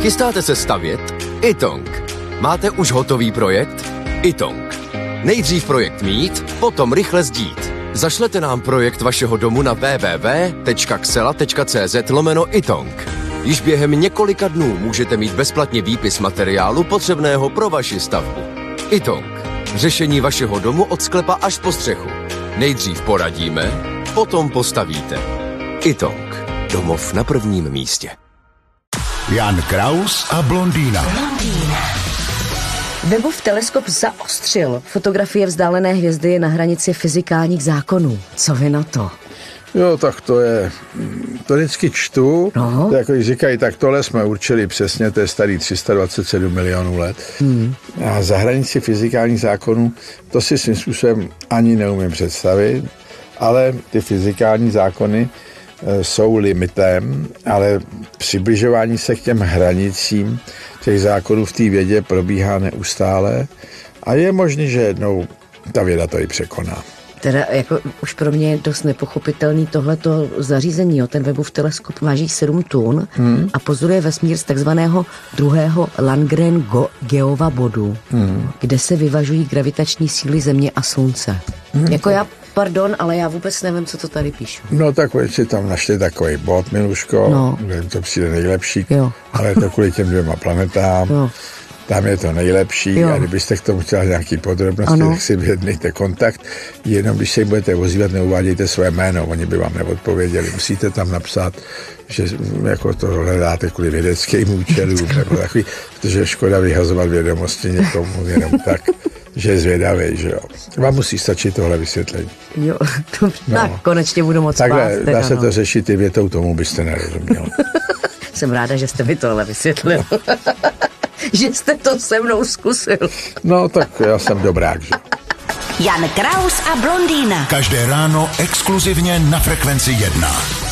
Chystáte se stavět? Itong. Máte už hotový projekt? Itong. Nejdřív projekt mít, potom rychle zdít. Zašlete nám projekt vašeho domu na www.xela.cz lomeno itong. Již během několika dnů můžete mít bezplatně výpis materiálu potřebného pro vaši stavbu. Itong. Řešení vašeho domu od sklepa až po střechu. Nejdřív poradíme, potom postavíte. Itong. Domov na prvním místě. Jan Kraus a blondýna. Webův teleskop zaostřil fotografie vzdálené hvězdy na hranici fyzikálních zákonů. Co vy na to? Jo, tak to je, to vždycky čtu, No. to jako když říkají, tak tohle jsme určili přesně, to je starý 327 milionů let. Hmm. A za hranici fyzikálních zákonů, to si svým způsobem ani neumím představit, ale ty fyzikální zákony jsou limitem, ale přibližování se k těm hranicím těch zákonů v té vědě probíhá neustále a je možné, že jednou ta věda to i překoná. Teda jako už pro mě je dost nepochopitelný tohleto zařízení. Jo. Ten Webův teleskop váží 7 tun hmm. a pozoruje vesmír z takzvaného druhého Landgren-Geova bodu, hmm. kde se vyvažují gravitační síly Země a Slunce. Hmm. Jako já, pardon, ale já vůbec nevím, co to tady píšu. No tak si tam našli takový bod, Miluško, No. kde to přijde nejlepší, Jo. ale je to kvůli těm dvěma planetám. Jo. Tam je to nejlepší Jo. a kdybyste k tomu chtěla nějaký podrobnosti, Ano. tak si vyjednejte kontakt. Jenom když se jim budete ozývat, neuvádějte své jméno, oni by vám neodpověděli. Musíte tam napsat, že jako to hledáte kvůli vědeckým účelům, nebo takový, protože je škoda vyhazovat vědomosti někomu jenom tak, že je zvědavý, že jo. Vám musí stačit tohle vysvětlení. Jo, dobře. No. Tak konečně budu moc Takhle spát. dá se no. to řešit i větou, tomu byste nerozuměl. Jsem ráda, že jste mi tohle vysvětlil. že jste to se mnou zkusil. No tak já jsem dobrák, že? Jan Kraus a blondýna. Každé ráno exkluzivně na Frekvenci 1.